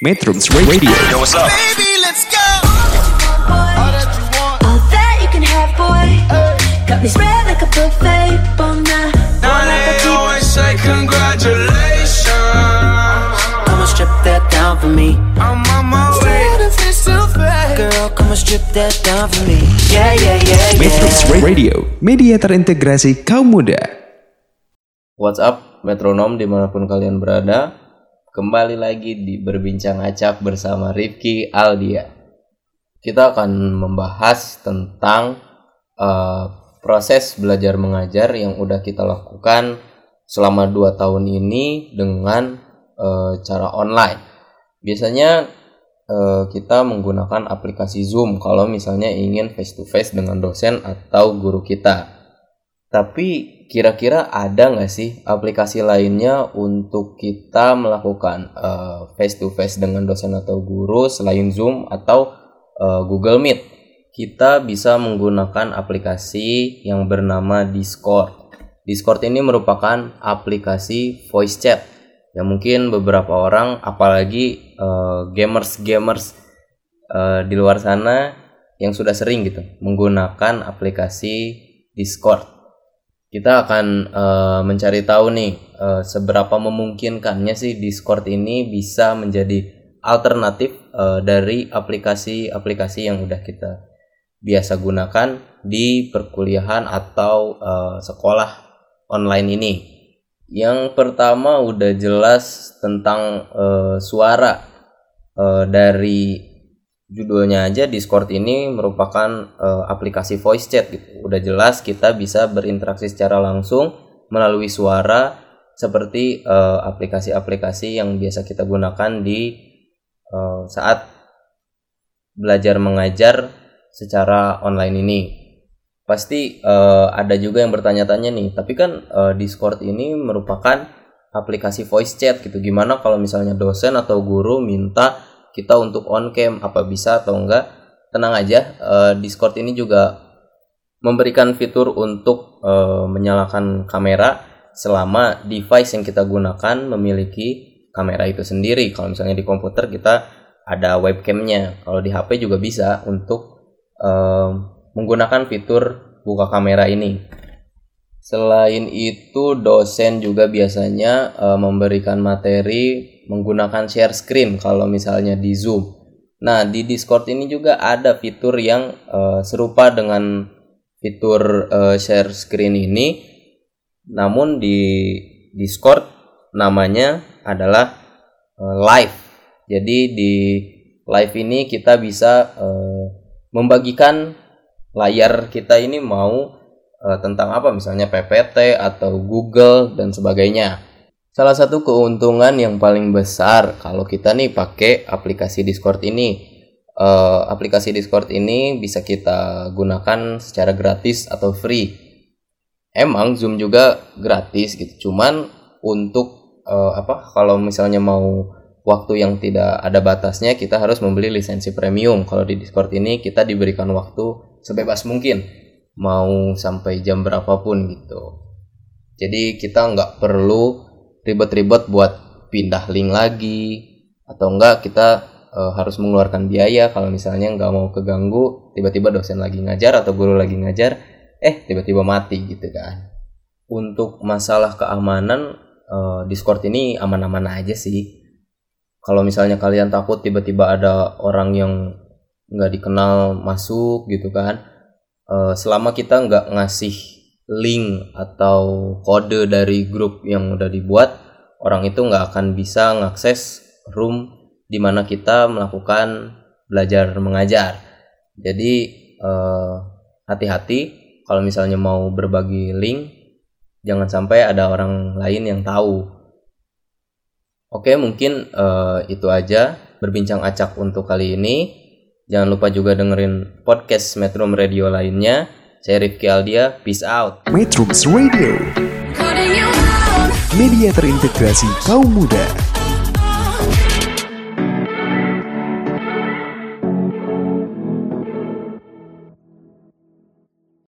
Metrums Radio Yo, what's up? Baby, let's go. All that you want. All that you can have, boy. Got me spread like a buffet. Bon night, Now bon they appetit. always say congratulations. Come and strip that down for me. I'm on my way. If it's too fast. Girl, come and strip that down for me. Yeah, yeah, yeah, Metrums yeah. Radio Media terintegrasi kaum muda What's up metronom di mana pun kalian berada Kembali lagi di Berbincang Acak bersama Rifki Aldia. Kita akan membahas tentang eh, proses belajar mengajar yang udah kita lakukan selama 2 tahun ini dengan eh, cara online. Biasanya eh, kita menggunakan aplikasi Zoom kalau misalnya ingin face to face dengan dosen atau guru kita. Tapi kira-kira ada nggak sih aplikasi lainnya untuk kita melakukan face to face dengan dosen atau guru selain Zoom atau eh, Google Meet? Kita bisa menggunakan aplikasi yang bernama Discord. Discord ini merupakan aplikasi voice chat yang mungkin beberapa orang, apalagi eh, gamers-gamers eh, di luar sana yang sudah sering gitu menggunakan aplikasi Discord kita akan eh, mencari tahu nih eh, seberapa memungkinkannya sih Discord ini bisa menjadi alternatif eh, dari aplikasi-aplikasi yang udah kita biasa gunakan di perkuliahan atau eh, sekolah online ini. Yang pertama udah jelas tentang eh, suara Eh, dari judulnya aja Discord ini merupakan eh, aplikasi voice chat gitu. Udah jelas kita bisa berinteraksi secara langsung melalui suara seperti eh, aplikasi-aplikasi yang biasa kita gunakan di eh, saat belajar mengajar secara online ini. Pasti eh, ada juga yang bertanya-tanya nih, tapi kan eh, Discord ini merupakan aplikasi voice chat gitu. Gimana kalau misalnya dosen atau guru minta kita untuk on cam apa bisa atau enggak? Tenang aja, eh, Discord ini juga memberikan fitur untuk eh, menyalakan kamera selama device yang kita gunakan memiliki kamera itu sendiri. Kalau misalnya di komputer kita ada webcamnya. Kalau di HP juga bisa untuk eh, menggunakan fitur buka kamera ini. Selain itu, dosen juga biasanya eh, memberikan materi menggunakan share screen kalau misalnya di Zoom. Nah, di Discord ini juga ada fitur yang eh, serupa dengan fitur eh, share screen ini. Namun di Discord namanya adalah eh, live. Jadi di live ini kita bisa eh, membagikan layar kita ini mau eh, tentang apa misalnya PPT atau Google dan sebagainya. Salah satu keuntungan yang paling besar kalau kita nih pakai aplikasi Discord ini, eh, aplikasi Discord ini bisa kita gunakan secara gratis atau free. Emang Zoom juga gratis gitu, cuman untuk eh, apa? Kalau misalnya mau waktu yang tidak ada batasnya, kita harus membeli lisensi premium. Kalau di Discord ini kita diberikan waktu sebebas mungkin, mau sampai jam berapapun gitu. Jadi kita nggak perlu ribet-ribet buat pindah link lagi. Atau enggak kita eh, harus mengeluarkan biaya. Kalau misalnya nggak mau keganggu tiba-tiba dosen lagi ngajar atau guru lagi ngajar eh tiba-tiba mati gitu kan. Untuk masalah keamanan eh, Discord ini aman-aman aja sih. Kalau misalnya kalian takut tiba-tiba ada orang yang nggak dikenal masuk gitu kan eh, selama kita nggak ngasih link atau kode dari grup yang udah dibuat orang itu nggak akan bisa ngakses room di mana kita melakukan belajar mengajar. Jadi eh, hati-hati kalau misalnya mau berbagi link jangan sampai ada orang lain yang tahu. Oke mungkin eh, itu aja berbincang acak untuk kali ini jangan lupa juga dengerin podcast Metro Radio lainnya saya Rifki Aldia, peace out. Metrums Radio. Media terintegrasi kaum muda